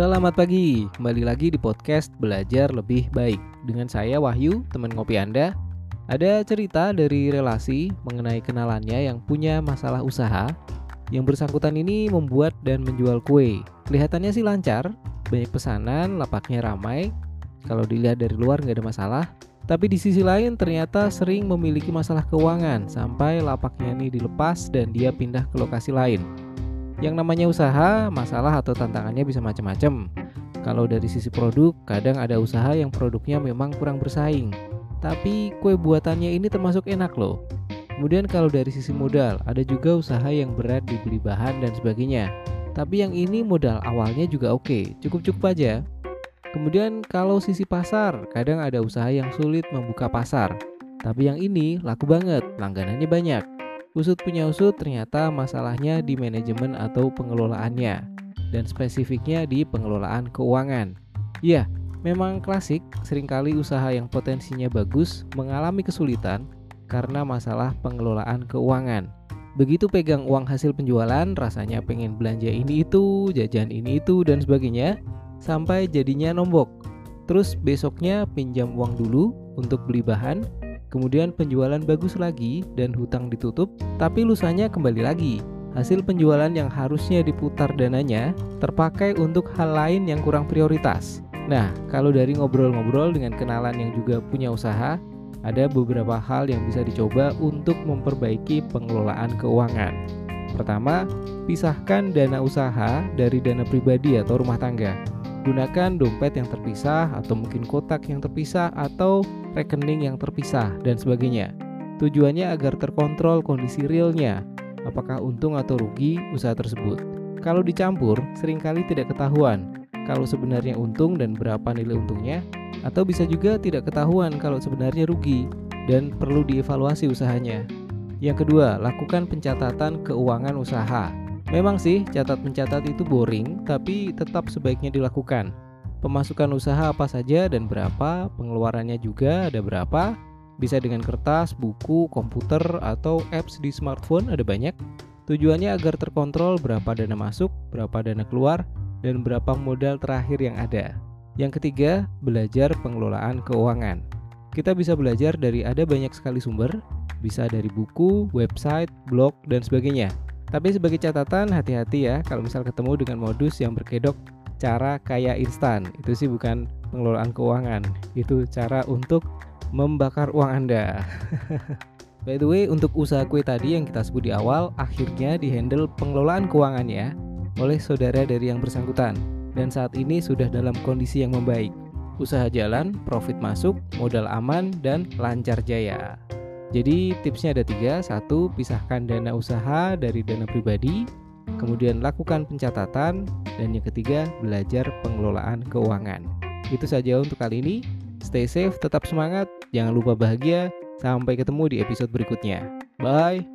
Selamat pagi, kembali lagi di podcast Belajar Lebih Baik. Dengan saya Wahyu, teman ngopi Anda Ada cerita dari relasi mengenai kenalannya yang punya masalah usaha Yang bersangkutan ini membuat dan menjual kue. Kelihatannya sih lancar, banyak pesanan, lapaknya ramai. Kalau dilihat dari luar nggak ada masalah. Tapi di sisi lain ternyata sering memiliki masalah keuangan sampai lapaknya ini dilepas dan dia pindah ke lokasi lain. Yang namanya usaha, masalah atau tantangannya bisa macam-macam. Kalau dari sisi produk, kadang ada usaha yang produknya memang kurang bersaing. Tapi kue buatannya ini termasuk enak loh. Kemudian kalau dari sisi modal, ada juga usaha yang berat dibeli bahan dan sebagainya. Tapi yang ini modal awalnya juga oke, cukup-cukup aja. Kemudian kalau sisi pasar, kadang ada usaha yang sulit membuka pasar. Tapi yang ini laku banget, langganannya banyak. Usut punya usut ternyata masalahnya di manajemen atau pengelolaannya dan spesifiknya di pengelolaan keuangan. Ya, memang klasik sering kali usaha yang potensinya bagus mengalami kesulitan karena masalah pengelolaan keuangan. Begitu pegang uang hasil penjualan, rasanya pengen belanja ini itu, jajan ini itu, dan sebagainya, sampai jadinya nombok. Terus besoknya pinjam uang dulu untuk beli bahan, Kemudian penjualan bagus lagi dan hutang ditutup, tapi lusanya kembali lagi. Hasil penjualan yang harusnya diputar dananya terpakai untuk hal lain yang kurang prioritas. Nah, kalau dari ngobrol-ngobrol dengan kenalan yang juga punya usaha, ada beberapa hal yang bisa dicoba untuk memperbaiki pengelolaan keuangan. Pertama, pisahkan dana usaha dari dana pribadi atau rumah tangga. Gunakan dompet yang terpisah atau mungkin kotak yang terpisah atau rekening yang terpisah dan sebagainya. Tujuannya agar terkontrol kondisi realnya, apakah untung atau rugi usaha tersebut. Kalau dicampur, sering kali tidak ketahuan kalau sebenarnya untung dan berapa nilai untungnya, atau bisa juga tidak ketahuan kalau sebenarnya rugi dan perlu dievaluasi usahanya. Yang kedua, lakukan pencatatan keuangan usaha. Memang sih, catat mencatat itu boring, tapi tetap sebaiknya dilakukan. Pemasukan usaha apa saja dan berapa, pengeluarannya juga ada berapa, bisa dengan kertas, buku, komputer, atau apps di smartphone ada banyak. Tujuannya agar terkontrol berapa dana masuk, berapa dana keluar, dan berapa modal terakhir yang ada. Yang ketiga, belajar pengelolaan keuangan. Kita bisa belajar dari ada banyak sekali sumber, bisa dari buku, website, blog, dan sebagainya. Tapi sebagai catatan hati-hati ya kalau misal ketemu dengan modus yang berkedok cara kaya instan. Itu sih bukan pengelolaan keuangan, itu cara untuk membakar uang Anda. By the way, untuk usaha kue tadi yang kita sebut di awal, akhirnya dihandle pengelolaan keuangannya oleh saudara dari yang bersangkutan. Dan saat ini sudah dalam kondisi yang membaik. Usaha jalan, profit masuk, modal aman, dan lancar jaya. Jadi tipsnya ada tiga. Satu, pisahkan dana usaha dari dana pribadi. Kemudian lakukan pencatatan. Dan yang ketiga, belajar pengelolaan keuangan. Itu saja untuk kali ini. Stay safe, tetap semangat, jangan lupa bahagia. Sampai ketemu di episode berikutnya. Bye.